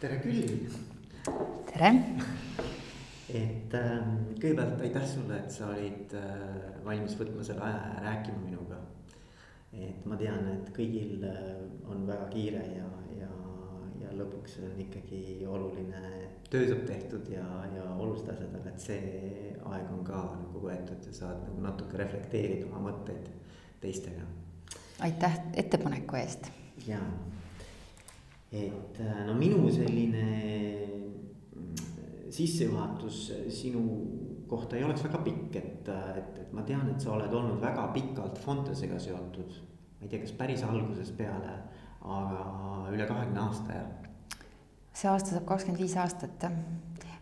tere Külli. tere. et äh, kõigepealt aitäh sulle, et sa olid äh, valmis võtma selle aja ja rääkima minuga. et ma tean, et kõigil äh, on väga kiire ja, ja, ja lõpuks on ikkagi oluline, töö saab tehtud ja, ja olulised asjad, aga et see aeg on ka nagu võetud ja saad nagu natuke reflekteerida oma mõtteid teistega. aitäh ettepaneku eest. jaa et äh, no minu selline mm, sissejuhatus sinu kohta ei oleks väga pikk, et, äh, et, et ma tean, et sa oled olnud väga pikalt Fontesega seotud. ma ei tea, kas päris algusest peale, aga üle kahekümne aasta ja. see aasta saab kakskümmend viis aastat.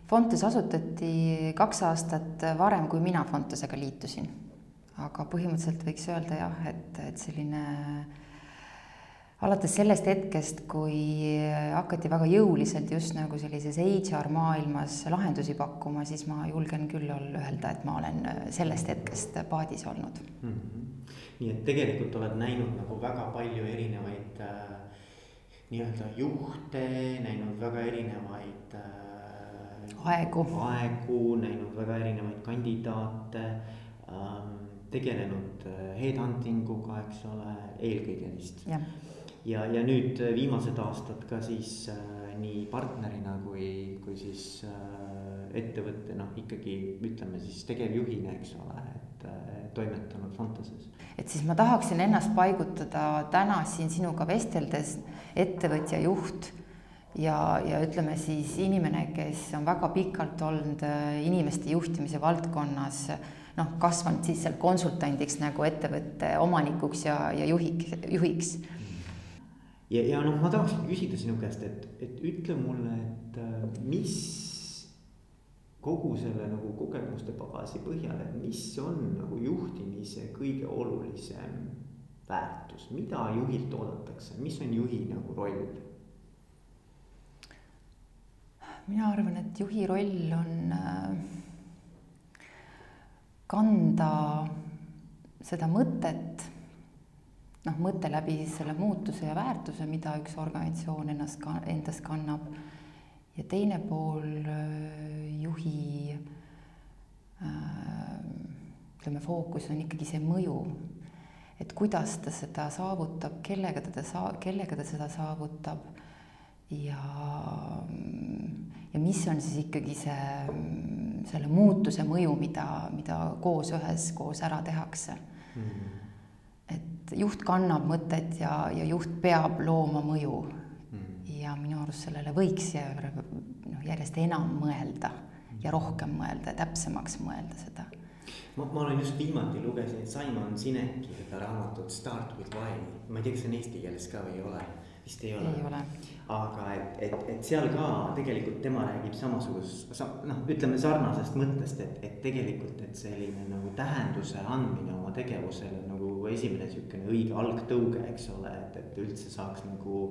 Fontes asutati kaks aastat varem, kui mina Fontesega liitusin. aga põhimõtteliselt võiks öelda jah, et, et selline äh, alates sellest hetkest, kui hakati väga jõuliselt just nagu sellises HR maailmas lahendusi pakkuma, siis ma julgen küll öelda, et ma olen sellest hetkest paadis olnud mm. -hmm. nii et tegelikult oled näinud nagu väga palju erinevaid äh, nii-öelda juhte, näinud väga erinevaid äh, aegu, aegu, näinud väga erinevaid kandidaate ähm,, tegelenud äh, headhunting uga, eks ole, eelkõige vist ja, ja nüüd äh, viimased aastad ka siis äh, nii partnerina kui, kui siis äh, ettevõtte noh, ikkagi ütleme siis tegevjuhina, eks ole, et äh, toimetanud Fontases. et siis ma tahaksin ennast paigutada täna siin sinuga vesteldes ettevõtja juht ja, ja ütleme siis inimene, kes on väga pikalt olnud äh, inimeste juhtimise valdkonnas noh, kasvanud siis seal konsultandiks nagu ettevõtte omanikuks ja, ja juhiks, juhiks ja, ja noh, ma tahakski küsida sinu käest, et, et ütle mulle, et äh, mis kogu selle nagu kogemuste pagasi põhjal, et mis on nagu juhtimise kõige olulisem väärtus, mida juhilt oodatakse, mis on juhi nagu roll? mina arvan, et juhi roll on äh, kanda seda mõtet noh, mõte läbi selle muutuse ja väärtuse, mida üks organisatsioon ennast ka endas kannab. ja teine pool äh, juhi äh, ütleme, fookus on ikkagi see mõju, et kuidas ta seda saavutab, kellega teda saa-, kellega ta seda saavutab ja, ja mis on siis ikkagi see, selle muutuse mõju, mida, mida koos üheskoos ära tehakse mm. -hmm juht kannab mõtet ja, ja juht peab looma mõju. Mm.. ja minu arust sellele võiks noh, järjest enam mõelda ja rohkem mõelda ja täpsemaks mõelda seda. ma, ma olen just viimati lugesin Simon Sineki seda raamatut Start with why, ma ei tea, kas see on eesti keeles ka või ei ole, vist ei ole. ei ole. Aga et, et, et seal ka tegelikult tema räägib samasugust, noh, ütleme sarnasest mõttest, et, et tegelikult, et selline nagu tähenduse andmine oma tegevusele nagu esimene sihukene õige algtõuge, eks ole, et, et üldse saaks nagu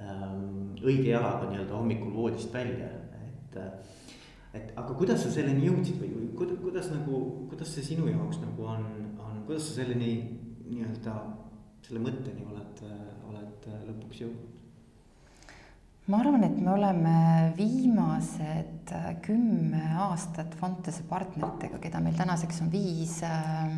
ähm, õige jalaga nii-öelda hommikul voodist välja, et. et aga kuidas sa selleni jõudsid või, või kuidas, kuidas nagu, kuidas see sinu jaoks nagu on, on, kuidas sa selleni nii-öelda selle mõtteni oled, oled lõpuks jõudnud? ma arvan, et me oleme viimased äh, kümme aastat Fontese partneritega, keda meil tänaseks on viis äh,,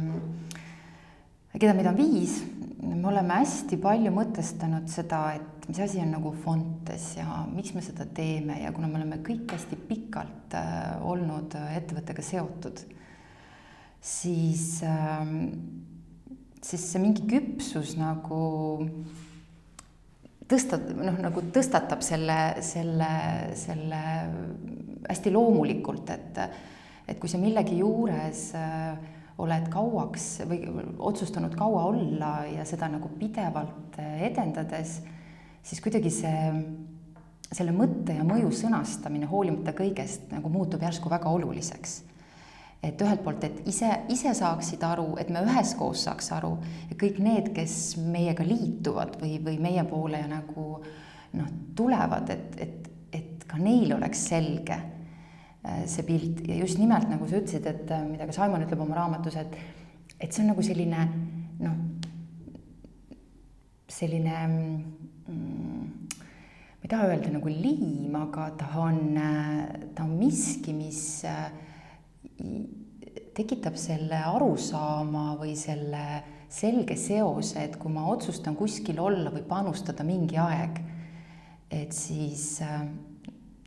keda meid on viis, me oleme hästi palju mõtestanud seda, et mis asi on nagu Fontes ja miks me seda teeme ja kuna me oleme kõik hästi pikalt äh, olnud ettevõttega seotud, siis äh,, siis see mingi küpsus nagu tõsta-, noh, nagu tõstatab selle, selle, selle hästi loomulikult, et et kui sa millegi juures äh, oled kauaks või otsustanud kaua olla ja seda nagu pidevalt äh, edendades, siis kuidagi see, selle mõtte ja mõju sõnastamine hoolimata kõigest nagu muutub järsku väga oluliseks. Et ühelt poolt, et ise, ise saaksid aru, et me üheskoos saaks aru ja kõik need, kes meiega liituvad või, või meie poole nagu noh, tulevad, et, et, et ka neil oleks selge see pilt. Ja just nimelt nagu sa ütlesid, et äh, mida ka Simon ütleb oma raamatus, et, et see on nagu selline noh, selline mm, ma ei taha öelda nagu liim, aga ta on, ta on miski, mis tekitab selle arusaama või selle selge seose, et kui ma otsustan kuskil olla või panustada mingi aeg, et siis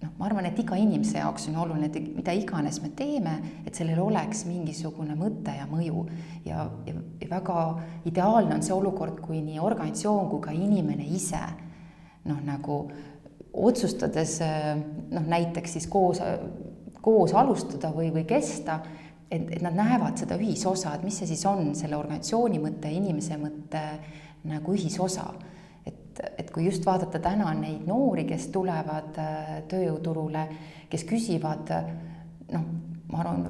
noh, ma arvan, et iga inimese jaoks on oluline, et mida iganes me teeme, et sellel oleks mingisugune mõte ja mõju. Ja, ja, ja väga ideaalne on see olukord, kui nii organisatsioon kui ka inimene ise noh, nagu otsustades noh, näiteks siis koos, koos alustada või, või kesta, et, et nad näevad seda ühisosa, et mis see siis on selle organisatsiooni mõte, inimese mõte nagu ühisosa et, kui just vaadata täna neid noori, kes tulevad äh, tööjõuturule, kes küsivad noh, ma arvan,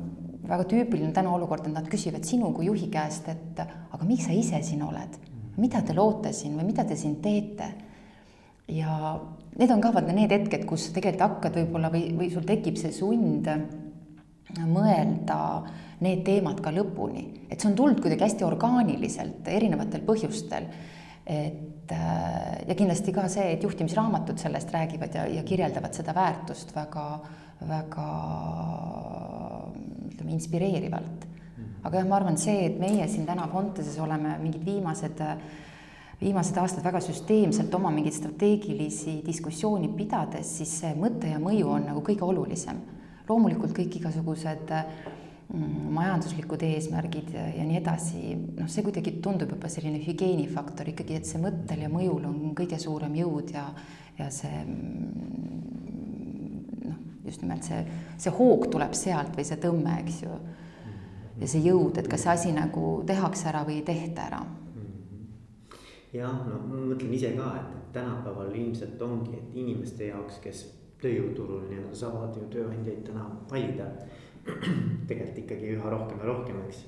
väga tüüpiline täna olukord, et nad küsivad sinu kui juhi käest, et aga miks sa ise siin oled, mida te loote siin või mida te siin teete? ja need on ka vaata need hetked, kus tegelikult hakkad võib-olla või, või sul tekib see sund mõelda need teemad ka lõpuni, et see on tulnud kuidagi hästi orgaaniliselt erinevatel põhjustel. et et äh, ja kindlasti ka see, et juhtimisraamatud sellest räägivad ja, ja kirjeldavad seda väärtust väga, väga ütleme, inspireerivalt. Mhm. aga jah, ma arvan, see, et meie siin täna Fonteses oleme mingid viimased viimased aastad väga süsteemselt oma mingeid strateegilisi diskussiooni pidades, siis see mõte ja mõju on nagu kõige olulisem. loomulikult kõik igasugused äh, majanduslikud eesmärgid ja, ja nii edasi, noh, see kuidagi tundub juba selline hügieenifaktor ikkagi, et see mõttel ja mõjul on kõige suurem jõud ja, ja see mm, noh, just nimelt see, see hoog tuleb sealt või see tõmme, eks ju. ja see jõud, et kas see asi nagu tehakse ära või ei tehta ära. jah, no ma mõtlen ise ka, et tänapäeval ilmselt ongi, et inimeste jaoks, kes tööjõuturul nii-öelda saavad ju tööandjaid täna valida tegelikult ikkagi üha rohkem ja rohkem, eks.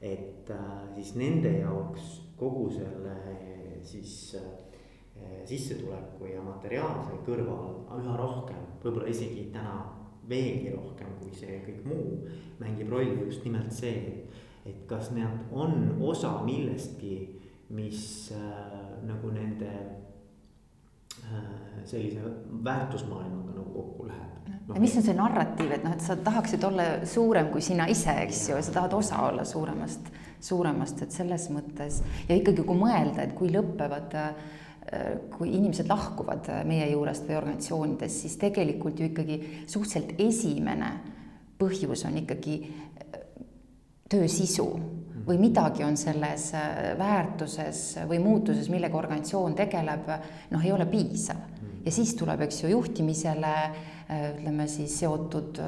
et äh, siis nende jaoks kogu selle siis äh, sissetuleku ja materiaalse kõrval üha rohkem, võib-olla isegi täna veelgi rohkem kui see kõik muu, mängib rolli just nimelt see, et kas nad on osa millestki, mis äh, nagu nende äh, sellise väärtusmaailmaga nagu kokku läheb. Ja mis on see narratiiv, et noh, et sa tahaksid olla suurem kui sina ise, eks ju, ja sa tahad osa olla suuremast, suuremast, et selles mõttes ja ikkagi, kui mõelda, et kui lõpevad kui inimesed lahkuvad meie juurest või organisatsioonidest, siis tegelikult ju ikkagi suhteliselt esimene põhjus on ikkagi töö sisu või midagi on selles väärtuses või muutuses, millega organisatsioon tegeleb, noh, ei ole piisav. Ja siis tuleb, eks ju, juhtimisele Äh, ütleme siis seotud äh,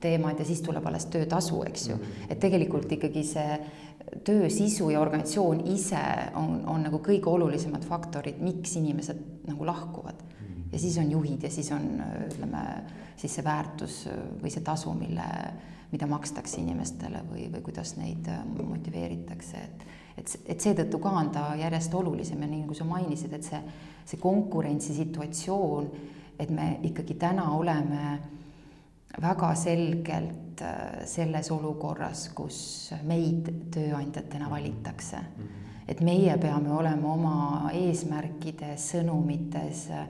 teemad ja siis tuleb alles töötasu, eks ju. Mhm. et tegelikult ikkagi see töö sisu ja organisatsioon ise on, on nagu kõige olulisemad faktorid, miks inimesed nagu lahkuvad. Mhm. ja siis on juhid ja siis on, ütleme, siis see väärtus või see tasu, mille, mida makstakse inimestele või, või kuidas neid motiveeritakse, et et, et seetõttu ka on ta järjest olulisem ja nii nagu sa mainisid, et see, see konkurentsisituatsioon, et me ikkagi täna oleme väga selgelt äh, selles olukorras, kus meid tööandjatena valitakse. et meie peame olema oma eesmärkides, sõnumites äh,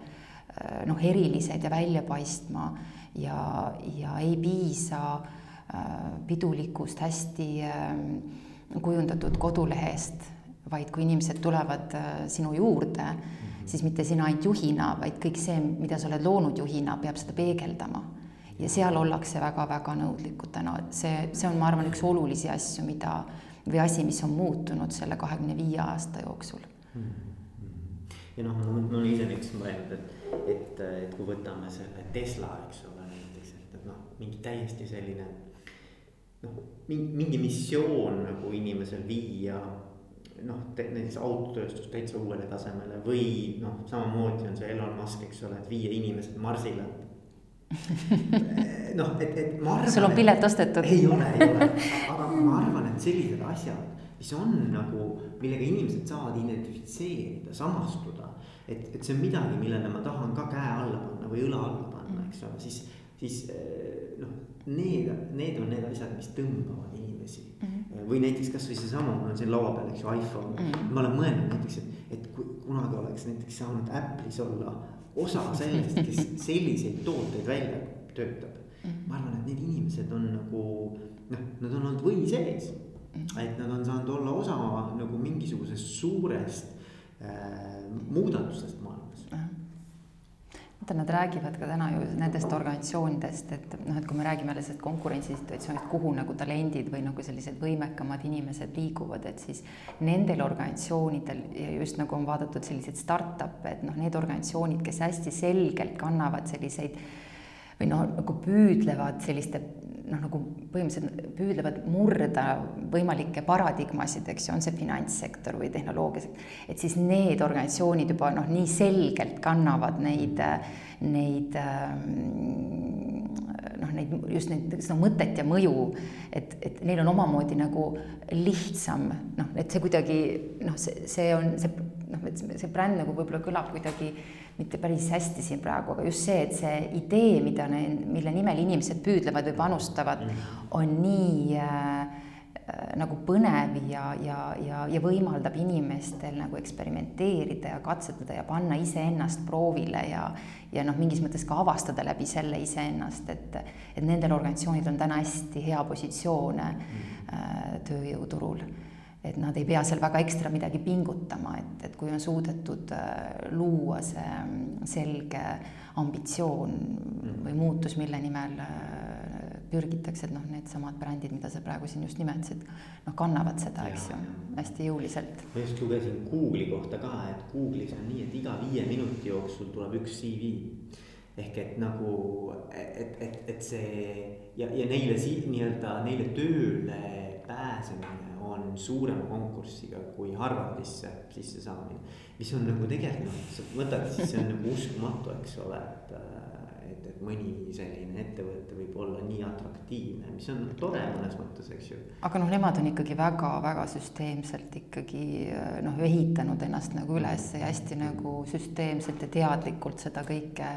noh, erilised ja välja paistma ja, ja ei piisa äh, pidulikust hästi kujundatud kodulehest, vaid kui inimesed tulevad sinu juurde siis mitte sina ainult juhina, vaid kõik see, mida sa oled loonud juhina, peab seda peegeldama. ja seal ollakse väga-väga nõudlikud täna, et see, see on, ma arvan, üks olulisi asju, mida või asi, mis on muutunud selle kahekümne viie aasta jooksul. Ja noh, ma olen ise näiteks mõelnud, et, et, et kui võtame selle Tesla, eks ole, näiteks, et, et noh, mingi täiesti selline noh, mingi, missioon nagu inimesel viia noh, näiteks autotööstus täitsa uuele tasemele või noh, samamoodi on see Elon Musk, eks ole, et viia inimesed Marsile noh, et, et ma arvan. sul on pilet ostetud? ei ole, ei ole, aga ma arvan, et sellised asjad, mis on nagu, millega inimesed saavad identifitseerida, samastuda. et, et see on midagi, millele ma tahan ka käe alla panna või õla alla panna, eks ole, siis, siis eh, noh, need, need on need asjad, mis tõmbavad inimesi mm. -hmm või näiteks kasvõi seesama, mul on siin laua peal, eks ju, iPhone mm. -hmm. ma olen mõelnud näiteks, et, et kui kunagi oleks näiteks saanud Apple'is olla osa sellest, kes selliseid tooteid välja töötab mm. -hmm. ma arvan, et need inimesed on nagu noh, nad on olnud või sees mm. -hmm. et nad on saanud olla osa nagu mingisugusest suurest äh, muudatusest vaata, nad räägivad ka täna ju nendest organisatsioonidest, et noh, et kui me räägime sellest konkurentsisituatsioonist, kuhu nagu talendid või nagu sellised võimekamad inimesed liiguvad, et siis nendel organisatsioonidel ja just nagu on vaadatud selliseid startup'e, et noh, need organisatsioonid, kes hästi selgelt kannavad selliseid või noh, nagu püüdlevad selliste noh, nagu põhimõtteliselt püüdlevad murda võimalikke paradigmasid, eks ju, on see finantssektor või tehnoloogia, et siis need organisatsioonid juba noh, nii selgelt kannavad neid, neid noh, neid just neid seda mõtet ja mõju, et, et neil on omamoodi nagu lihtsam noh, et see kuidagi noh, see, see on see noh, et see bränd nagu võib-olla kõlab kuidagi mitte päris hästi siin praegu, aga just see, et see idee, mida need, mille nimel inimesed püüdlevad või panustavad, mm. on nii äh, nagu põnev ja, ja, ja, ja võimaldab inimestel nagu eksperimenteerida ja katsetada ja panna iseennast proovile ja, ja noh, mingis mõttes ka avastada läbi selle iseennast, et, et nendel organisatsioonidel on täna hästi hea positsioon mm. äh, tööjõuturul et nad ei pea seal väga ekstra midagi pingutama, et, et kui on suudetud äh, luua see mm, selge ambitsioon mm. või muutus, mille nimel äh, pürgitakse, et noh, needsamad brändid, mida sa praegu siin just nimetasid, noh, kannavad seda, eks ju, hästi jõuliselt. ma just lugesin Google'i kohta ka, et Google'is on nii, et iga viie minuti jooksul tuleb üks CV ehk et nagu, et, et, et see ja, ja neile si-, nii-öelda neile tööle pääsemine on suurema konkursiga kui Harvardisse sissesaamine. mis on nagu tegelikult, sa võtad, siis see on nagu uskumatu, eks ole, et, et, et mõni selline ettevõte võib olla nii atraktiivne, mis on tore mõnes mõttes, eks ju. aga noh, nemad on ikkagi väga-väga süsteemselt ikkagi noh, ehitanud ennast nagu üles ja hästi nagu süsteemselt ja teadlikult seda kõike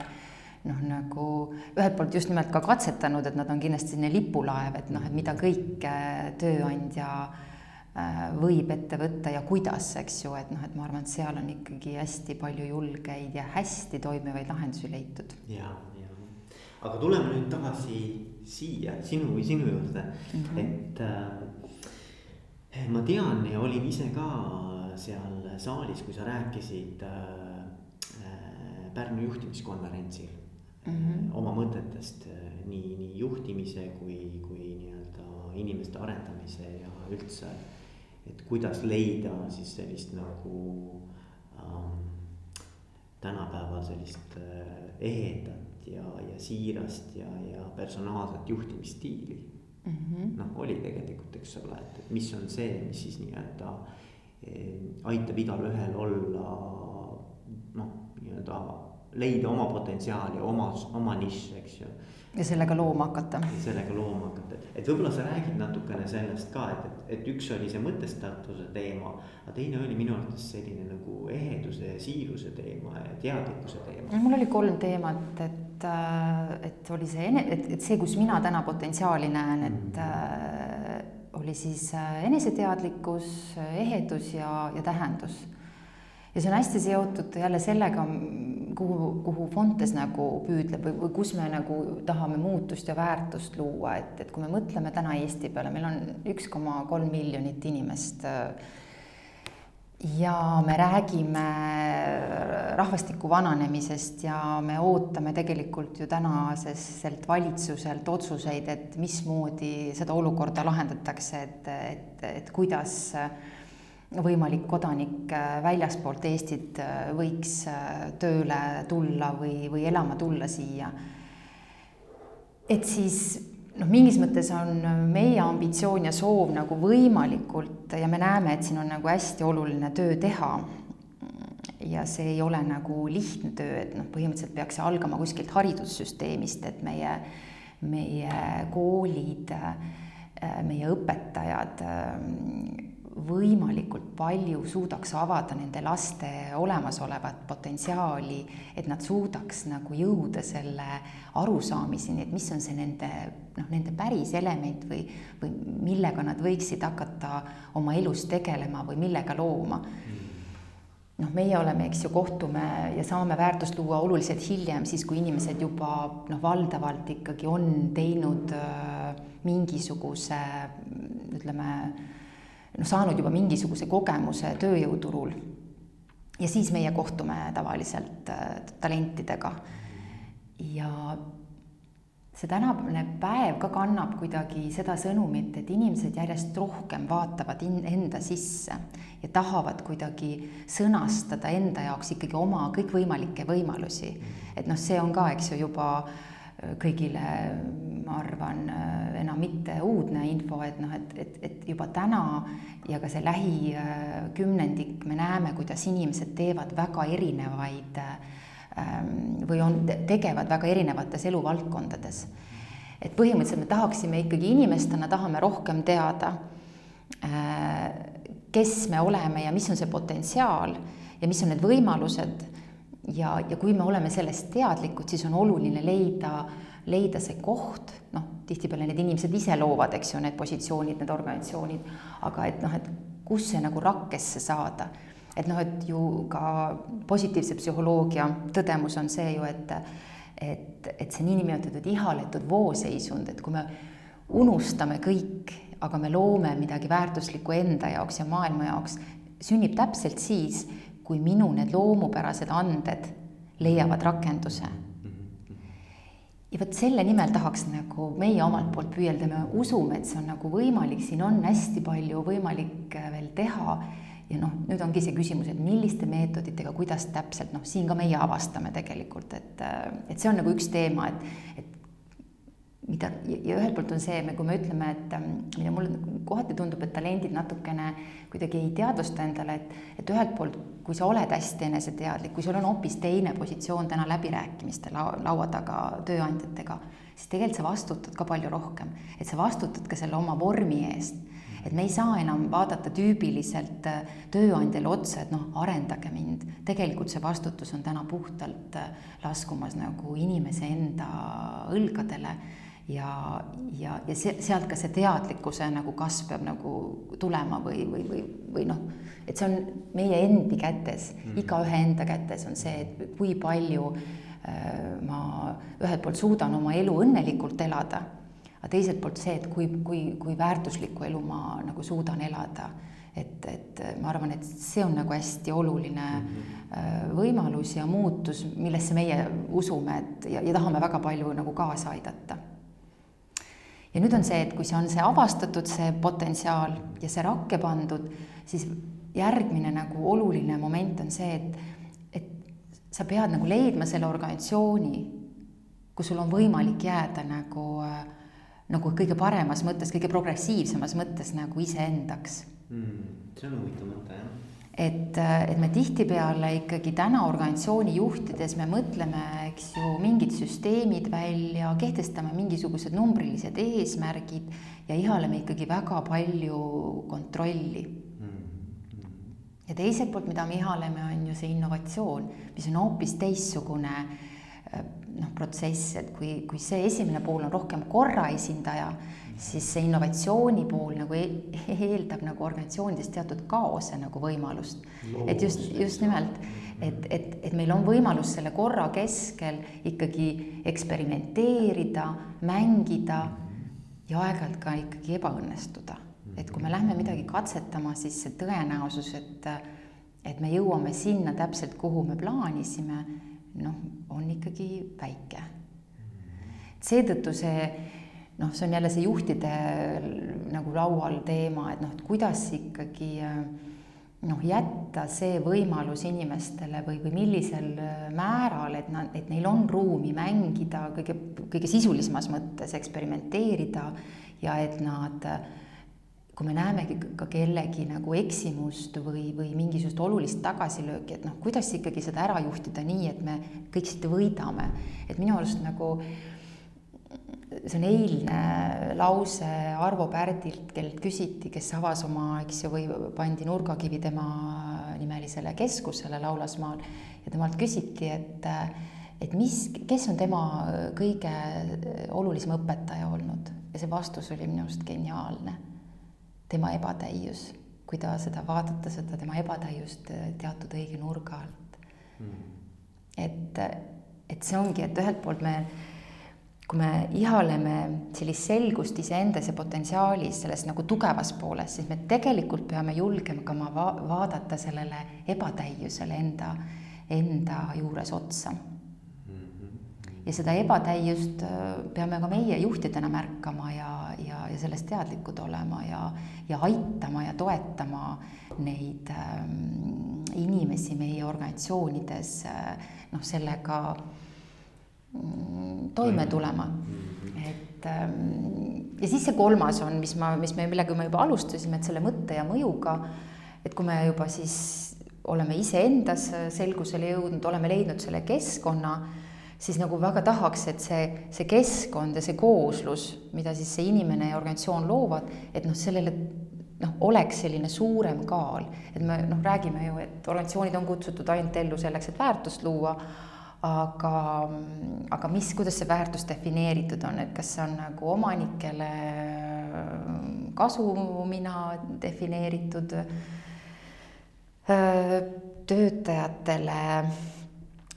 noh, nagu ühelt poolt just nimelt ka katsetanud, et nad on kindlasti selline lipulaev, et noh, et mida kõike tööandja Äh, võib ette võtta ja kuidas, eks ju, et noh, et ma arvan, et seal on ikkagi hästi palju julgeid ja hästi toimivaid lahendusi leitud. ja, ja, aga tuleme nüüd tagasi siia sinu või sinu juurde mm, -hmm. et äh, ma tean ja olin ise ka seal saalis, kui sa rääkisid äh, äh Pärnu juhtimiskonverentsil mm -hmm. oma mõtetest äh, nii, nii juhtimise kui, kui nii-öelda inimeste arendamise ja üldse et kuidas leida siis sellist nagu ähm, tänapäeval sellist äh, ehedat ja, ja siirast ja, ja personaalset juhtimisstiili. Mm -hmm.. noh, oli tegelikult, eks ole, et, et mis on see, mis siis nii-öelda eh, aitab igalühel olla noh, nii-öelda leida oma potentsiaali, oma, oma nišš, eks ju ja sellega looma hakata. sellega looma hakata, et võib-olla sa räägid natukene sellest ka, et, et, et üks oli see mõtestatuse teema. aga teine oli minu arvates selline nagu eheduse ja siiruse teema ja teadlikkuse teema. mul oli kolm teemat, et, äh, et oli see, et, et see, kus mina täna potentsiaali näen, et mm. äh, oli siis äh, eneseteadlikkus, ehedus ja, ja tähendus ja see on hästi seotud jälle sellega, kuhu, kuhu Fontes nagu püüdleb või, või kus me nagu tahame muutust ja väärtust luua, et, et kui me mõtleme täna Eesti peale, meil on üks koma kolm miljonit inimest. ja me räägime rahvastiku vananemisest ja me ootame tegelikult ju tänaseselt valitsuselt otsuseid, et mismoodi seda olukorda lahendatakse, et, et, et kuidas võimalik kodanik äh, väljaspoolt Eestit äh, võiks äh, tööle tulla või, või elama tulla siia. et siis noh, mingis mõttes on meie ambitsioon ja soov nagu võimalikult ja me näeme, et siin on nagu hästi oluline töö teha. ja see ei ole nagu lihtne töö, et noh, põhimõtteliselt peaks see algama kuskilt haridussüsteemist, et meie, meie koolid, meie õpetajad võimalikult palju suudaks avada nende laste olemasolevat potentsiaali, et nad suudaks nagu jõuda selle arusaamiseni, et mis on see nende noh, nende päris element või, või millega nad võiksid hakata oma elus tegelema või millega looma. Noh, meie oleme, eks ju, kohtume ja saame väärtust luua oluliselt hiljem, siis kui inimesed juba noh, valdavalt ikkagi on teinud äh, mingisuguse ütleme noh, saanud juba mingisuguse kogemuse tööjõuturul. ja siis meie kohtume tavaliselt äh, talentidega. ja see tänane päev ka kannab kuidagi seda sõnumit, et inimesed järjest rohkem vaatavad enda sisse ja tahavad kuidagi sõnastada enda jaoks ikkagi oma kõikvõimalikke võimalusi. et noh, see on ka, eks ju, juba äh, kõigile ma arvan, äh, enam mitte uudne info, et noh, et, et, et juba täna ja ka see lähikümnendik me näeme, kuidas inimesed teevad väga erinevaid ähm, või on, tegevad väga erinevates eluvaldkondades. et põhimõtteliselt me tahaksime ikkagi inimestena, tahame rohkem teada, äh, kes me oleme ja mis on see potentsiaal ja mis on need võimalused ja, ja kui me oleme sellest teadlikud, siis on oluline leida leida see koht, noh, tihtipeale need inimesed ise loovad, eks ju, need positsioonid, need organisatsioonid, aga et noh, et kus see nagu rakkesse saada. et noh, et ju ka positiivse psühholoogia tõdemus on see ju, et et, et see niinimetatud ihaletud vooseisund, et kui me unustame kõik, aga me loome midagi väärtuslikku enda jaoks ja maailma jaoks, sünnib täpselt siis, kui minu need loomupärased anded leiavad rakenduse. Ja vot selle nimel tahaks nagu meie omalt poolt püüelda, me usume, et see on nagu võimalik, siin on hästi palju võimalik äh, veel teha. ja noh, nüüd ongi see küsimus, et milliste meetoditega, kuidas täpselt, noh, siin ka meie avastame tegelikult, et, äh, et see on nagu üks teema, et, et mida ja ühelt poolt on see, kui me ütleme, et ähm, mida mulle kohati tundub, et talendid natukene kuidagi ei teadvusta endale, et, et ühelt poolt, kui sa oled hästi eneseteadlik, kui sul on hoopis teine positsioon täna läbirääkimistel laua taga tööandjatega, siis tegelikult sa vastutad ka palju rohkem, et sa vastutad ka selle oma vormi eest. Et me ei saa enam vaadata tüübiliselt äh, tööandjale otsa, et noh, arendage mind. tegelikult see vastutus on täna puhtalt äh, laskumas nagu inimese enda õlgadele ja, ja, ja see, sealt ka see teadlikkuse nagu kasv peab nagu tulema või, või, või, või noh, et see on meie endi kätes mm, -hmm. igaühe enda kätes on see, et kui palju äh, ma ühelt poolt suudan oma elu õnnelikult elada, aga teiselt poolt see, et kui, kui, kui väärtuslikku elu ma nagu suudan elada et, et ma arvan, et see on nagu hästi oluline mm -hmm. võimalus ja muutus, millesse meie usume, et ja, ja tahame väga palju nagu kaasa aidata ja nüüd on see, et kui see on see avastatud, see potentsiaal ja see rakke pandud, siis järgmine nagu oluline moment on see, et, et sa pead nagu leidma selle organisatsiooni, kus sul on võimalik jääda nagu, nagu kõige paremas mõttes, kõige progressiivsemas mõttes nagu iseendaks mm,. see on huvitav mõte, jah et, et me tihtipeale ikkagi täna organisatsiooni juhtides me mõtleme, eks ju, mingid süsteemid välja, kehtestame mingisugused numbrilised eesmärgid ja ihaleme ikkagi väga palju kontrolli. Ja teiselt poolt, mida me ihaleme, on ju see innovatsioon, mis on hoopis teistsugune noh, protsess, et kui, kui see esimene pool on rohkem korra esindaja siis see innovatsiooni pool nagu e-, eeldab nagu organisatsioonides teatud kaose nagu võimalust. et just, just nimelt, et, et, et meil on võimalus selle korra keskel ikkagi eksperimenteerida, mängida ja aeg-ajalt ka ikkagi ebaõnnestuda. et kui me lähme midagi katsetama, siis see tõenäosus, et, et me jõuame sinna täpselt, kuhu me plaanisime, noh, on ikkagi väike. seetõttu see noh, see on jälle see juhtide nagu laual teema, et noh, et kuidas ikkagi noh, jätta see võimalus inimestele või, või millisel määral, et nad, et neil on ruumi mängida kõige, kõige sisulisemas mõttes, eksperimenteerida ja et nad kui me näemegi ka kellegi nagu eksimust või, või mingisugust olulist tagasilööki, et noh, kuidas ikkagi seda ära juhtida nii, et me kõik siit võidame. et minu arust nagu äh, see on eilne lause Arvo Pärdilt, kellelt küsiti, kes avas oma, eks ju, või pandi nurgakivi tema nimelisele keskusele Laulasmaal. Ja temalt küsiti, et et mis, kes on tema kõige olulisem õpetaja olnud. Ja see vastus oli minu arust geniaalne. tema ebatäius, kui ta seda vaadata, seda tema ebatäiust teatud õige nurga alt. Mm.. et, et see ongi, et ühelt poolt me kui me ihaleme sellist selgust iseendas ja potentsiaalis, selles nagu tugevas pooles, siis me tegelikult peame julgema ka oma va vaadata sellele ebatäiusele enda, enda juures otsa. ja seda ebatäiust äh, peame ka meie juhtidena märkama ja, ja, ja sellest teadlikud olema ja, ja aitama ja toetama neid ähm, inimesi meie organisatsioonides äh, noh, sellega äh, toime tulema. Mm-hmm. et ähm, ja siis see kolmas on, mis ma, mis me, millega me juba alustasime, et selle mõtte ja mõjuga, et kui me juba siis oleme iseendas selgusele jõudnud, oleme leidnud selle keskkonna, siis nagu väga tahaks, et see, see keskkond ja see kooslus, mida siis see inimene ja organisatsioon loovad, et noh, sellele noh, oleks selline suurem kaal, et me noh, räägime ju, et organisatsioonid on kutsutud ainult ellu selleks, et väärtust luua aga, aga mis, kuidas see väärtus defineeritud on, et kas see on nagu omanikele kasumina defineeritud, töötajatele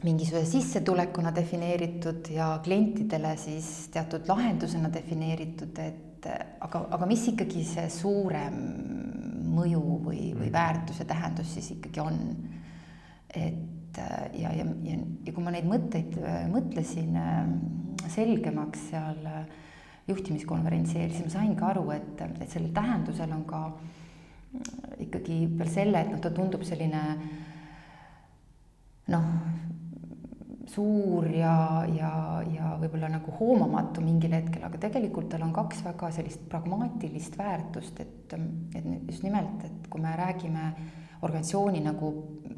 mingisuguse sissetulekuna defineeritud ja klientidele siis teatud lahendusena defineeritud, et aga, aga mis ikkagi see suurem mõju või, või mm. väärtus ja tähendus siis ikkagi on? et et äh, ja, ja, ja, ja kui ma neid mõtteid äh, mõtlesin äh, selgemaks seal juhtimiskonverentsi eel, siis ma sain ka aru, et, et sellel tähendusel on ka ikkagi peale selle, et noh, ta tundub selline noh, suur ja, ja, ja võib-olla nagu hoomamatu mingil hetkel, aga tegelikult tal on kaks väga sellist pragmaatilist väärtust, et, et just nimelt, et kui me räägime organisatsiooni nagu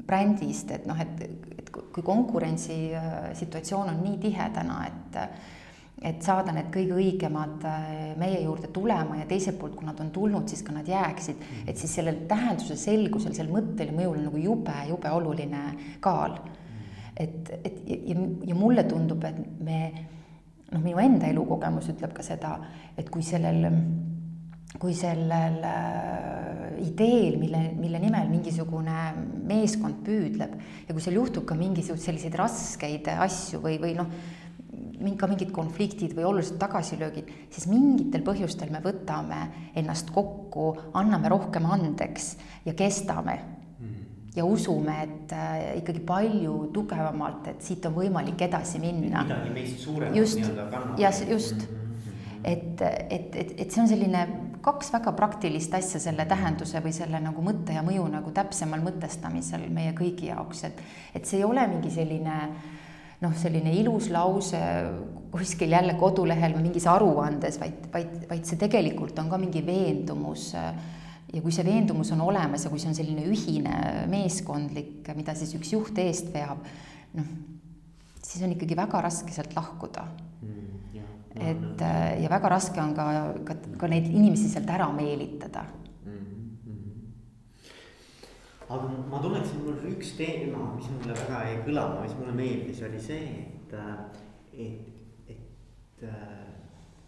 brändist, et noh, et, et kui konkurentsisituatsioon on nii tihe täna, et et saada need kõige õigemad äh, meie juurde tulema ja teiselt poolt, kui nad on tulnud, siis ka nad jääksid, mm. et siis sellel tähenduse selgusel, sel mõttel ja mõjul on nagu jube, jube oluline kaal. et, et ja, ja mulle tundub, et me noh, minu enda elukogemus ütleb ka seda, et kui sellel kui sellel äh, ideel, mille, mille nimel mingisugune meeskond püüdleb ja kui seal juhtub ka mingisuguseid selliseid raskeid asju või, või noh, ka mingid konfliktid või olulised tagasilöögid, siis mingitel põhjustel me võtame ennast kokku, anname rohkem andeks ja kestame ja usume, et äh, ikkagi palju tugevamalt, et siit on võimalik edasi minna. midagi meist suuremat nii-öelda kannab. just, just, mhm. et, et, et, et see on selline kaks väga praktilist asja selle tähenduse või selle nagu mõtte ja mõju nagu täpsemal mõtestamisel meie kõigi jaoks, et, et see ei ole mingi selline noh, selline ilus lause kuskil jälle kodulehel või mingis aruandes, vaid, vaid, vaid see tegelikult on ka mingi veendumus. ja kui see veendumus on olemas ja kui see on selline ühine meeskondlik, mida siis üks juht eest veab, noh, siis on ikkagi väga raske sealt lahkuda et äh, ja väga raske on ka, ka, ka neid inimesi sealt ära meelitada mm. -hmm. aga ma tuleksin, mul üks teema, mis mulle väga jäi kõlama, mis mulle meeldis, oli see, et, et, et äh,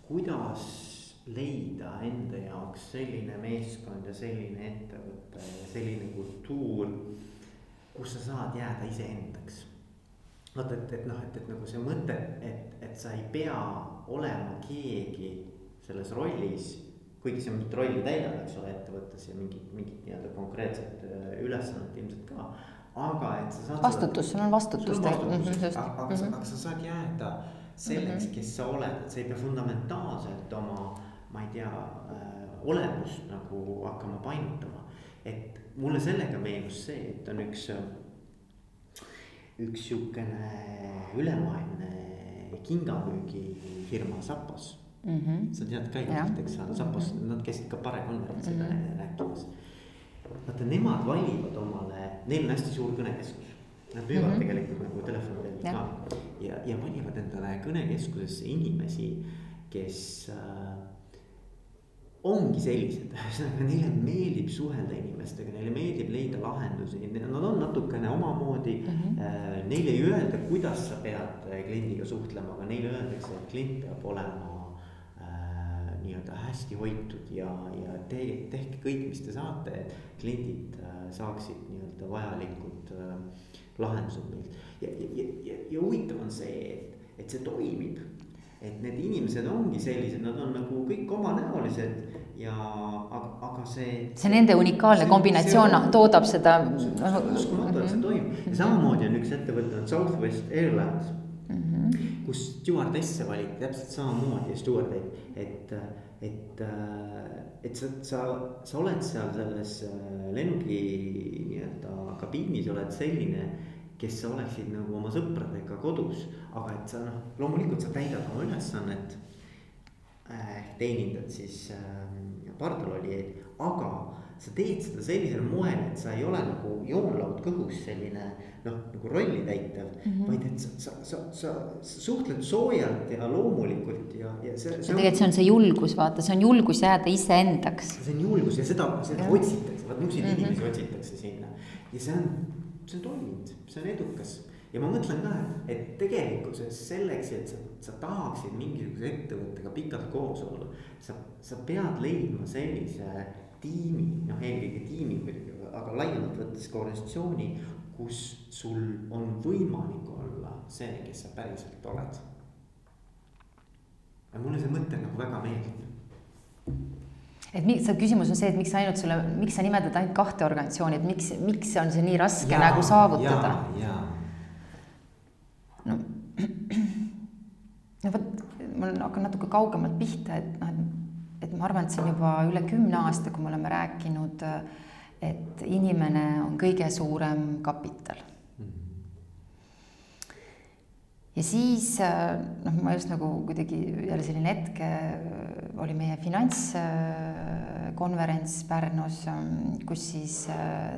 kuidas leida enda jaoks selline meeskond ja selline ettevõte ja selline kultuur, kus sa saad jääda iseendaks vaata, et, et noh, et, et nagu see mõte, et, et sa ei pea olema keegi selles rollis. kuigi sa mingit rolli täidad, eks ole, ettevõttes ja mingit, mingit nii-öelda konkreetset äh, ülesannet ilmselt ka. aga et sa saad. vastutus, sul on vastutus tegelikult. aga, aga, sa, aga sa saad jääda selleks, mhm. kes sa oled, et sa ei pea fundamentaalselt oma, ma ei tea äh,, olemust nagu hakkama painutama. et mulle sellega meenus see, et on üks äh, üks sihukene ülemaailmne kingamüügifirma Zappos mm. -hmm. sa tead ka ilmselt, eks ole, Zappos, nad käisid ka parekonverentsil mm -hmm. rääkimas. vaata, nemad valivad omale, neil on hästi suur kõnekeskus. Nad müüvad mm -hmm. tegelikult nagu telefoni teel ka ja, ja valivad endale kõnekeskusesse inimesi kes äh, ongi sellised, ühesõnaga neile meeldib suhelda inimestega, neile meeldib leida lahendusi, nad on natukene omamoodi mm. -hmm. Neile ei öelda, kuidas sa pead kliendiga suhtlema, aga neile öeldakse, et klient peab olema äh, nii-öelda hästi hoitud ja, ja tee, tehke kõik, mis te saate, et kliendid äh, saaksid nii-öelda vajalikud äh, lahendused meilt. ja, ja, ja, ja huvitav on see, et, et see toimib et need inimesed ongi sellised, nad on nagu kõik omanäolised ja aga, aga see. see nende unikaalne see, kombinatsioon see on, toodab seda. uskumatu, et see toimub ja samamoodi on üks ettevõte on Southwest Airlines mm. -hmm. kus stjuardesse valiti täpselt samamoodi stjuardeid, et, et, et sa, sa, sa oled seal selles äh, lennuki nii-öelda kabiinis oled selline kes oleksid nagu oma sõpradega kodus, aga et sa noh, loomulikult sa täidad oma ülesannet äh,. teenindad siis äh, pardalolijaid, aga sa teed seda sellisel moel, et sa ei ole nagu joonlaud kõhus selline noh, nagu rolli täitev mm. -hmm. vaid et sa, sa, sa, sa, sa suhtled soojalt ja loomulikult ja, ja see. tegelikult see on see julgus, vaata, see on julgus jääda iseendaks. see on julgus ja seda, seda ja. otsitakse, vaat niisuguseid mm -hmm. inimesi otsitakse sinna ja see on see on toiminud, see on edukas ja ma mõtlen ka, et, et tegelikkuses selleks, et sa, sa tahaksid mingisuguse ettevõttega pikalt koos olla. sa, sa pead leidma sellise tiimi, noh eelkõige tiimi muidugi, aga laiemalt võttes ka organisatsiooni, kus sul on võimalik olla see, kes sa päriselt oled. ja mulle see mõte nagu väga meeldib et miks, see küsimus on see, et miks ainult sulle, miks sa nimetad ainult kahte organisatsiooni, et miks, miks on see nii raske ja, nagu saavutada? no, no vot, ma hakkan natuke kaugemalt pihta, et noh, et, et ma arvan, et see on juba üle kümne aasta, kui me oleme rääkinud, et inimene on kõige suurem kapital. Ja siis noh, ma just nagu kuidagi jälle selline hetk äh, oli meie finantskonverents Pärnus, ähm, kus siis äh,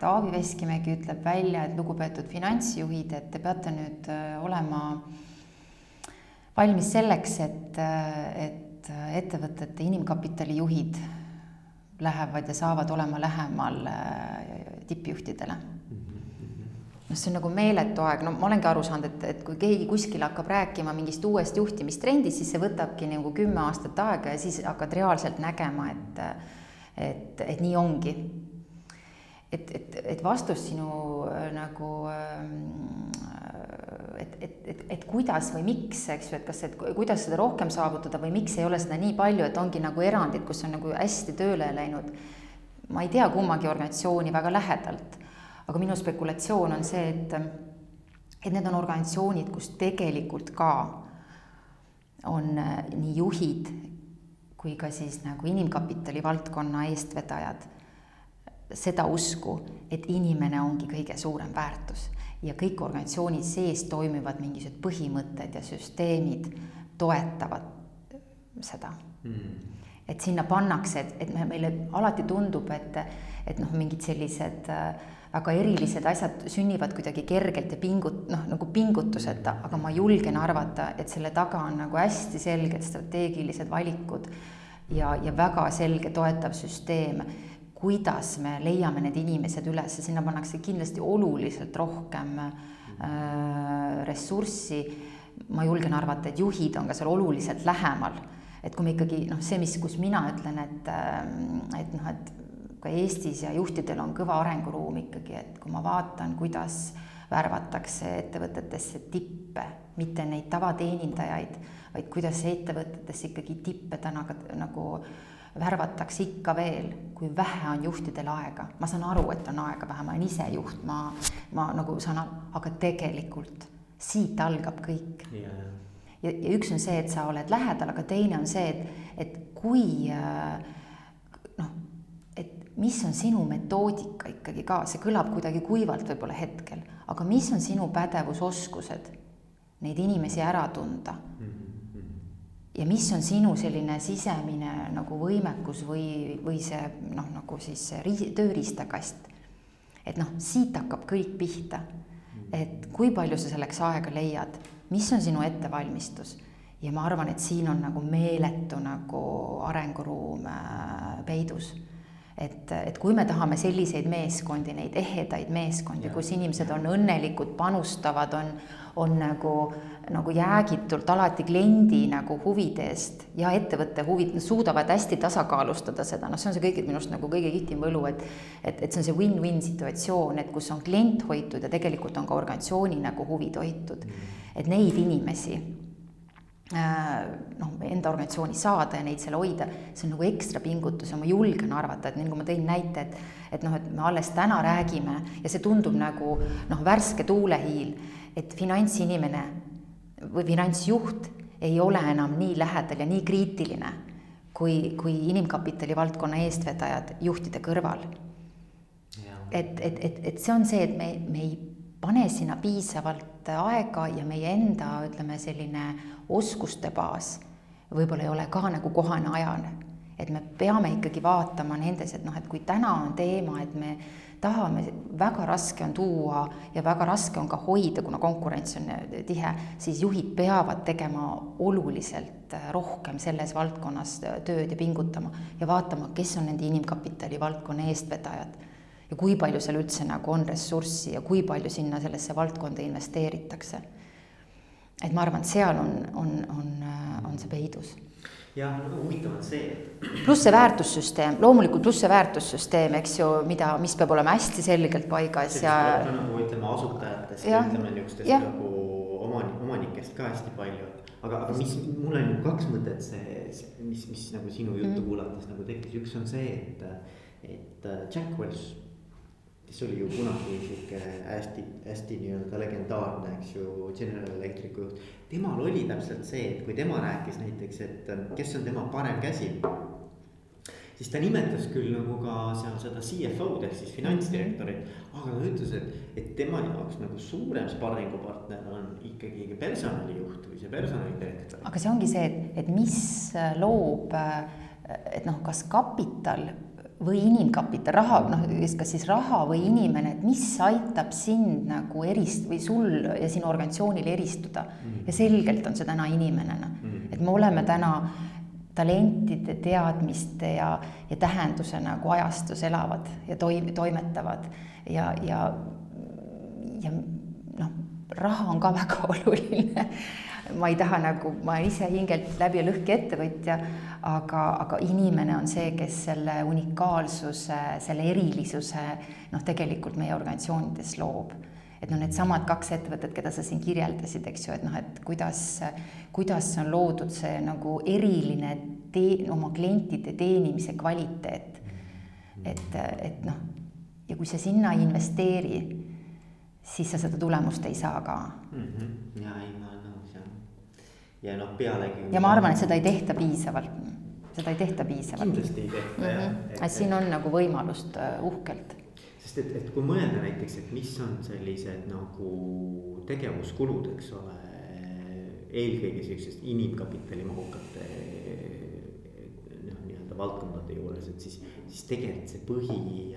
Taavi Veskimägi ütleb välja, et lugupeetud finantsjuhid, et te peate nüüd olema valmis selleks, et, et ettevõtete inimkapitali juhid lähevad ja saavad olema lähemal tippjuhtidele noh, see on nagu meeletu aeg, no ma olengi aru saanud, et, et kui keegi kuskil hakkab rääkima mingist uuest juhtimistrendist, siis see võtabki nagu kümme aastat aega ja siis hakkad reaalselt nägema, et, et, et nii ongi. et, et, et vastus sinu äh, nagu, äh, et, et, et, et kuidas või miks, eks ju, et kas, et kuidas seda rohkem saavutada või miks ei ole seda nii palju, et ongi nagu erandid, kus on nagu hästi tööle läinud. ma ei tea kummagi organisatsiooni väga lähedalt aga minu spekulatsioon on see, et, et need on organisatsioonid, kus tegelikult ka on äh, nii juhid kui ka siis nagu inimkapitali valdkonna eestvedajad seda usku, et inimene ongi kõige suurem väärtus. Ja kõik organisatsiooni sees toimivad mingisugused põhimõtted ja süsteemid toetavad seda. Mm.. et sinna pannakse, et, et me, meile alati tundub, et, et noh, mingid sellised äh, väga erilised asjad sünnivad kuidagi kergelt ja pingut-, noh, nagu pingutuseta, aga ma julgen arvata, et selle taga on nagu hästi selged strateegilised valikud ja, ja väga selge toetav süsteem, kuidas me leiame need inimesed üles, sinna pannakse kindlasti oluliselt rohkem äh, ressurssi, ma julgen arvata, et juhid on ka seal oluliselt lähemal. Et kui me ikkagi noh, see, mis, kus mina ütlen, et, äh, et noh, et ka Eestis ja juhtidel on kõva arenguruum ikkagi, et kui ma vaatan, kuidas värvatakse ettevõtetesse tippe, mitte neid tavateenindajaid, vaid kuidas ettevõtetes ikkagi tippe täna ka nagu värvatakse ikka veel, kui vähe on juhtidel aega. ma saan aru, et on aega vähe, ma olen ise juht, ma, ma nagu saan aru, aga tegelikult siit algab kõik yeah.. ja, ja üks on see, et sa oled lähedal, aga teine on see, et, et kui äh, mis on sinu metoodika ikkagi ka, see kõlab kuidagi kuivalt võib-olla hetkel, aga mis on sinu pädevusoskused neid inimesi ära tunda? ja mis on sinu selline sisemine nagu võimekus või, või see noh, nagu siis tööriistakast. et noh, siit hakkab kõik pihta. et kui palju sa selleks aega leiad, mis on sinu ettevalmistus ja ma arvan, et siin on nagu meeletu nagu arenguruum äh, peidus et, et kui me tahame selliseid meeskondi, neid ehedaid meeskondi, kus inimesed on õnnelikud, panustavad, on, on nagu, nagu jäägitult alati kliendi nagu huvide eest ja ettevõtte huvid, suudavad hästi tasakaalustada seda, noh, see on see kõige minu arust nagu kõige kihvtim võlu, et et, et see on see win-win situatsioon, et kus on klient hoitud ja tegelikult on ka organisatsiooni nagu huvid hoitud. et neid inimesi noh, enda organisatsiooni saada ja neid seal hoida, see on nagu ekstra pingutus ja ma julgen arvata, et nii nagu ma tõin näite, et et noh, et me alles täna räägime ja see tundub nagu noh, värske tuulehiil, et finantsinimene või finantsjuht ei ole enam nii lähedal ja nii kriitiline kui, kui inimkapitali valdkonna eestvedajad juhtide kõrval. et, et, et, et see on see, et me, me ei pane sinna piisavalt aega ja meie enda, ütleme, selline oskuste baas võib-olla ei ole ka nagu kohane ajane. et me peame ikkagi vaatama nendes, et noh, et kui täna on teema, et me tahame, väga raske on tuua ja väga raske on ka hoida, kuna konkurents on tihe, siis juhid peavad tegema oluliselt rohkem selles valdkonnas tööd ja pingutama ja vaatama, kes on nende inimkapitali valdkonna eestvedajad ja kui palju seal üldse nagu on ressurssi ja kui palju sinna sellesse valdkonda investeeritakse et ma arvan, et seal on, on, on, on see peidus jah, huvitav on see, pluss see väärtussüsteem, loomulikult pluss see väärtussüsteem, eks ju, mida, mis peab olema hästi selgelt paigas ja. nagu ütleme asutajatest ja ütleme niisugustest nagu omanik, omanikest ka hästi palju. aga, aga mis, mul on kaks mõtet see, see, mis, mis nagu sinu juttu mm. kuulates nagu tekkis, üks on see, et, et Jack Welch kes oli ju kunagi sihuke hästi, hästi nii-öelda legendaarne, eks ju, General Electricu juht. temal oli täpselt see, et kui tema rääkis näiteks, et kes on tema parem käsi. siis ta nimetas küll nagu ka seal seda CFO-d ehk siis finantsdirektorit, aga ta ütles, et, et tema jaoks nagu suurem sparringupartner on ikkagi personalijuht või see personalidirektor. aga see ongi see, et, et mis loob, et noh, kas kapital või inimkapital, raha, noh, kas siis raha või inimene, et mis aitab sind nagu erist- või sul ja sinu organisatsioonil eristuda mm. ja selgelt on see täna inimene, noh mm., et me oleme täna talentide, teadmiste ja, ja tähenduse nagu ajastus elavad ja toim-, toimetavad ja, ja, ja noh, raha on ka väga oluline ma ei taha nagu, ma ise hingelt läbi ja lõhki ettevõtja, aga, aga inimene on see, kes selle unikaalsuse, selle erilisuse noh, tegelikult meie organisatsioonides loob et noh, needsamad kaks ettevõtet, keda sa siin kirjeldasid, eks ju, et noh, et kuidas, kuidas on loodud see nagu eriline tee-, oma klientide teenimise kvaliteet. et, et noh, ja kui sa sinna ei investeeri, siis sa seda tulemust ei saa ka mm. -hmm. ja ei, ja noh, pealegi. ja ma arvan, et seda ei tehta piisavalt, seda ei tehta piisavalt. kindlasti ei tehta mm -hmm. jah. et siin on nagu võimalust äh, uhkelt. sest et, et kui mõelda näiteks, et mis on sellised nagu tegevuskulud, eks ole, eelkõige sellisest inimkapitali mahukate noh, nii-öelda valdkondade juures, et siis, siis tegelikult see põhi,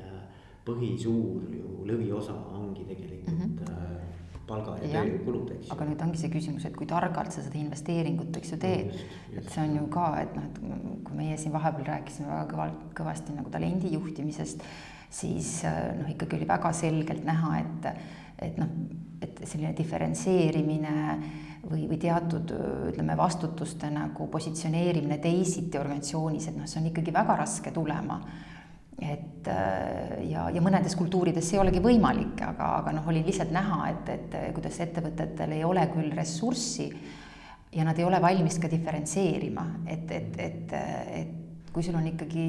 põhisuur ju lõviosa ongi tegelikult mm. -hmm palga ja, ja tööjõukulud, eks. aga nüüd ongi see küsimus, et kui targalt sa seda investeeringut, eks ju, teed. et see on ju ka, et noh, et kui meie siin vahepeal rääkisime väga kõvalt, kõvasti nagu talendi juhtimisest, siis noh, ikkagi oli väga selgelt näha, et, et noh, et selline diferentseerimine või, või teatud ütleme, vastutuste nagu positsioneerimine teisiti organisatsioonis, et noh, see on ikkagi väga raske tulema et äh, ja, ja mõnedes kultuurides see ei olegi võimalik, aga, aga noh, oli lihtsalt näha, et, et kuidas ettevõtetel ei ole küll ressurssi ja nad ei ole valmis ka diferentseerima, et, et, et, et kui sul on ikkagi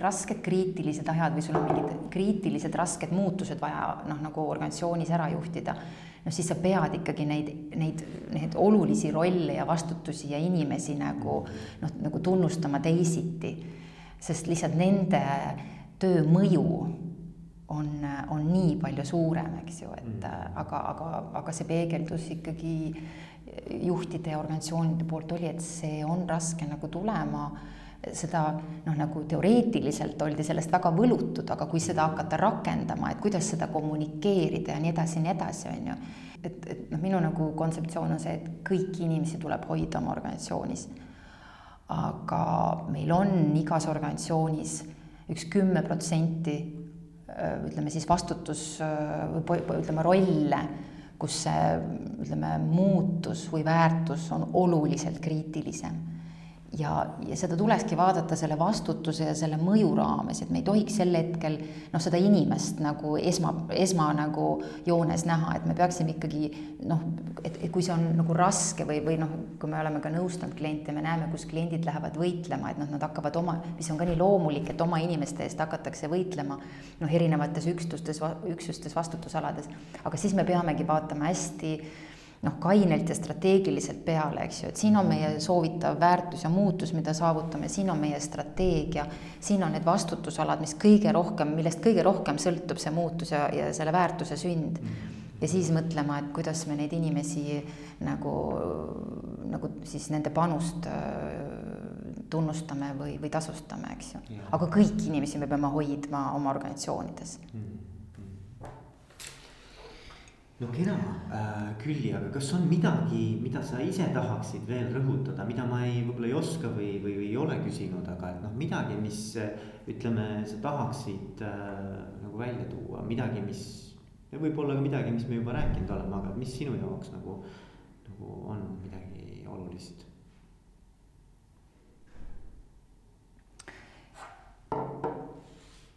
rasked kriitilised ajad või sul on mingid kriitilised rasked muutused vaja noh, nagu organisatsioonis ära juhtida, noh siis sa pead ikkagi neid, neid, neid olulisi rolle ja vastutusi ja inimesi nagu noh, nagu tunnustama teisiti, sest lihtsalt nende töö mõju on, on nii palju suurem, eks ju, et mm. aga, aga, aga see peegeldus ikkagi juhtide ja organisatsioonide poolt oli, et see on raske nagu tulema seda noh, nagu teoreetiliselt oldi sellest väga võlutud, aga kui seda hakata rakendama, et kuidas seda kommunikeerida ja nii edasi ja nii edasi, on ju. et, et noh, minu nagu kontseptsioon on see, et kõiki inimesi tuleb hoida oma organisatsioonis. aga meil on igas organisatsioonis üks kümme protsenti ütleme siis vastutus või ütleme rolle, kus see ütleme muutus või väärtus on oluliselt kriitilisem ja, ja seda tulekski vaadata selle vastutuse ja selle mõju raames, et me ei tohiks sel hetkel noh, seda inimest nagu esma, esma nagu joones näha, et me peaksime ikkagi noh, et, kui see on nagu raske või, või noh, kui me oleme ka nõustanud kliente, me näeme, kus kliendid lähevad võitlema, et noh, nad hakkavad oma, mis on ka nii loomulik, et oma inimeste eest hakatakse võitlema noh, erinevates üksustes, üksustes, vastutusalades, aga siis me peamegi vaatama hästi noh, kainelt ja strateegiliselt peale, eks ju, et siin on meie soovitav väärtus ja muutus, mida saavutame, siin on meie strateegia, siin on need vastutusalad, mis kõige rohkem, millest kõige rohkem sõltub see muutus ja, ja selle väärtuse sünd. ja siis mõtlema, et kuidas me neid inimesi nagu, nagu siis nende panust äh, tunnustame või, või tasustame, eks ju. aga kõiki inimesi me peame hoidma oma organisatsioonides. Mm no kena äh,, Külli, aga kas on midagi, mida sa ise tahaksid veel rõhutada, mida ma ei, võib-olla ei oska või, või, või ei ole küsinud, aga et noh, midagi, mis ütleme, sa tahaksid äh, nagu välja tuua, midagi, mis. võib-olla ka midagi, mis me juba rääkinud oleme, aga mis sinu jaoks nagu, nagu on midagi olulist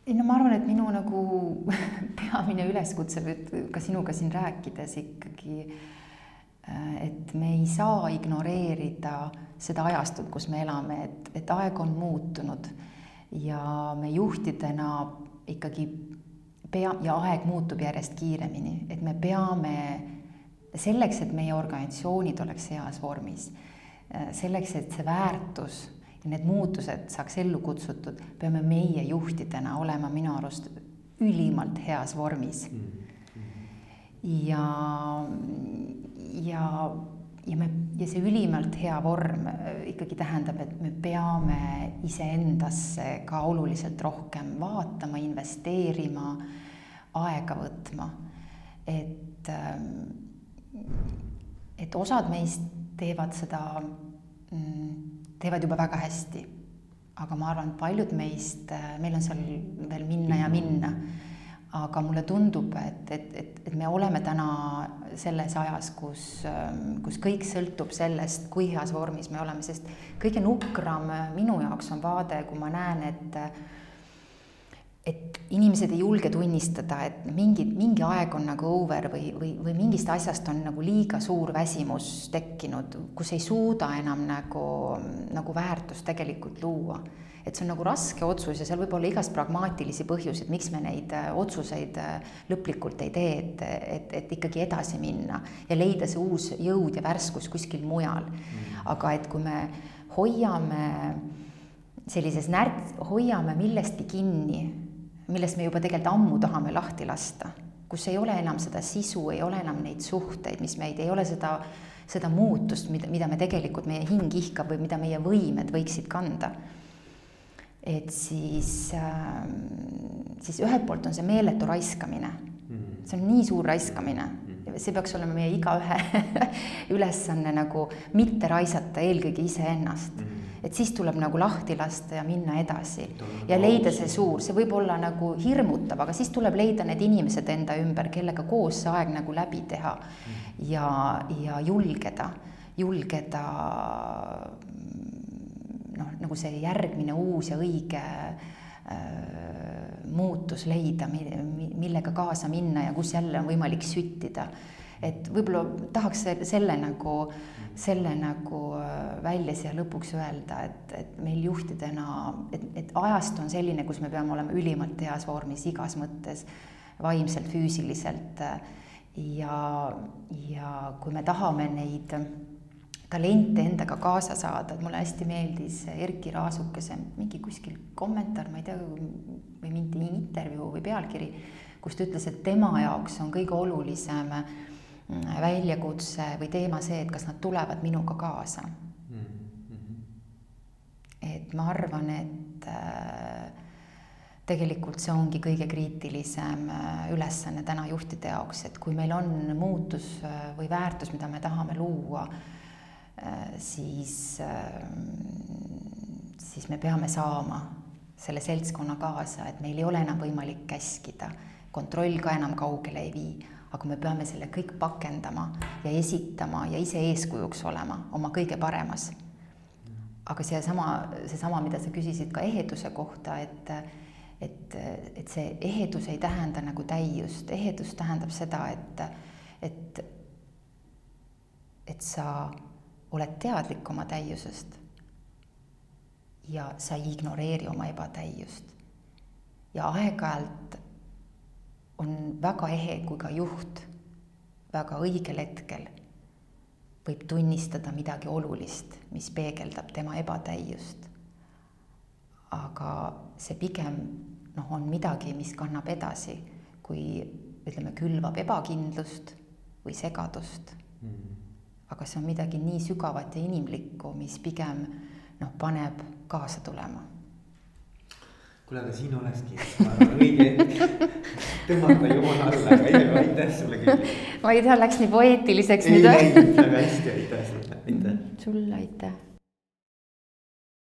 ei no ma arvan, et minu nagu peamine üleskutse ka sinuga siin rääkides ikkagi, äh, et me ei saa ignoreerida seda ajastut, kus me elame, et, et aeg on muutunud ja me juhtidena ikkagi pea ja aeg muutub järjest kiiremini, et me peame selleks, et meie organisatsioonid oleks heas vormis, äh, selleks, et see väärtus ja need muutused saaks ellu kutsutud, peame meie juhtidena olema minu arust ülimalt heas vormis mm.. ja, ja, ja me, ja see ülimalt hea vorm äh, ikkagi tähendab, et me peame iseendasse ka oluliselt rohkem vaatama, investeerima, aega võtma. et, ähm, et osad meist teevad seda mm, teevad juba väga hästi. aga ma arvan, et paljud meist, äh, meil on seal veel minna ja minna. aga mulle tundub, et, et, et, et me oleme täna selles ajas, kus, ähm, kus kõik sõltub sellest, kui heas vormis me oleme, sest kõige nukram minu jaoks on vaade, kui ma näen, et et inimesed ei julge tunnistada, et mingi, mingi aeg on nagu over või, või, või mingist asjast on nagu liiga suur väsimus tekkinud, kus ei suuda enam nagu, nagu väärtust tegelikult luua. et see on nagu raske otsus ja seal võib olla igast pragmaatilisi põhjuseid, miks me neid äh, otsuseid äh, lõplikult ei tee, et, et, et ikkagi edasi minna ja leida see uus jõud ja värskus kuskil mujal. Mm. aga et kui me hoiame sellises närts, hoiame millestki kinni millest me juba tegelikult ammu tahame lahti lasta, kus ei ole enam seda sisu, ei ole enam neid suhteid, mis meid, ei ole seda, seda muutust, mida, mida me tegelikult, meie hing ihkab või mida meie võimed võiksid kanda. et siis äh,, siis ühelt poolt on see meeletu raiskamine, mm-hmm. see on nii suur raiskamine mm-hmm. see peaks olema meie igaühe ülesanne nagu mitte raisata eelkõige iseennast mm. -hmm et siis tuleb nagu lahti lasta ja minna edasi ja leida see suur, see võib olla nagu hirmutav, aga siis tuleb leida need inimesed enda ümber, kellega koos see aeg nagu läbi teha ja, ja julgeda, julgeda noh, nagu see järgmine uus ja õige äh, muutus leida, millega kaasa minna ja kus jälle on võimalik süttida. Et võib-olla tahaks selle nagu selle nagu äh, välja siia lõpuks öelda, et, et meil juhtidena, et, et ajast on selline, kus me peame olema ülimalt heas vormis igas mõttes, vaimselt, füüsiliselt. ja, ja kui me tahame neid talente endaga kaasa saada, et mulle hästi meeldis Erki Raasukese mingi kuskil kommentaar, ma ei tea, või mingi intervjuu või pealkiri, kus ta ütles, et tema jaoks on kõige olulisem äh, väljakutse või teema see, et kas nad tulevad minuga kaasa mm. -hmm. et ma arvan, et, äh, tegelikult see ongi kõige kriitilisem äh, ülesanne täna juhtide jaoks, et kui meil on muutus äh, või väärtus, mida me tahame luua, siis, siis me peame saama selle seltskonna kaasa, et meil ei ole enam võimalik käskida, kontroll ka enam kaugele ei vii, aga me peame selle kõik pakendama ja esitama ja ise eeskujuks olema oma kõige paremas. aga seesama, seesama, mida sa küsisid ka eheduse kohta, et et, et see ehedus ei tähenda nagu täiust, ehedus tähendab seda, et, et, et sa oled teadlik oma täiusest ja sa ei ignoreeri oma ebatäiust. ja aeg-ajalt on väga ehe, kui ka juht väga õigel hetkel võib tunnistada midagi olulist, mis peegeldab tema ebatäiust. Aga see pigem noh, on midagi, mis kannab edasi, kui ütleme, külvab ebakindlust või segadust. Mm.. aga see on midagi nii sügavat ja inimlikku, mis pigem noh, paneb kaasa tulema. Kuule, aga siin olekski õige hetk tõmmata joon alla, aga ei, aitäh sulle küll. ma ei tea, läks nii poeetiliseks. ei läinud, väga hästi, aitäh sulle, aitäh. sulle aitäh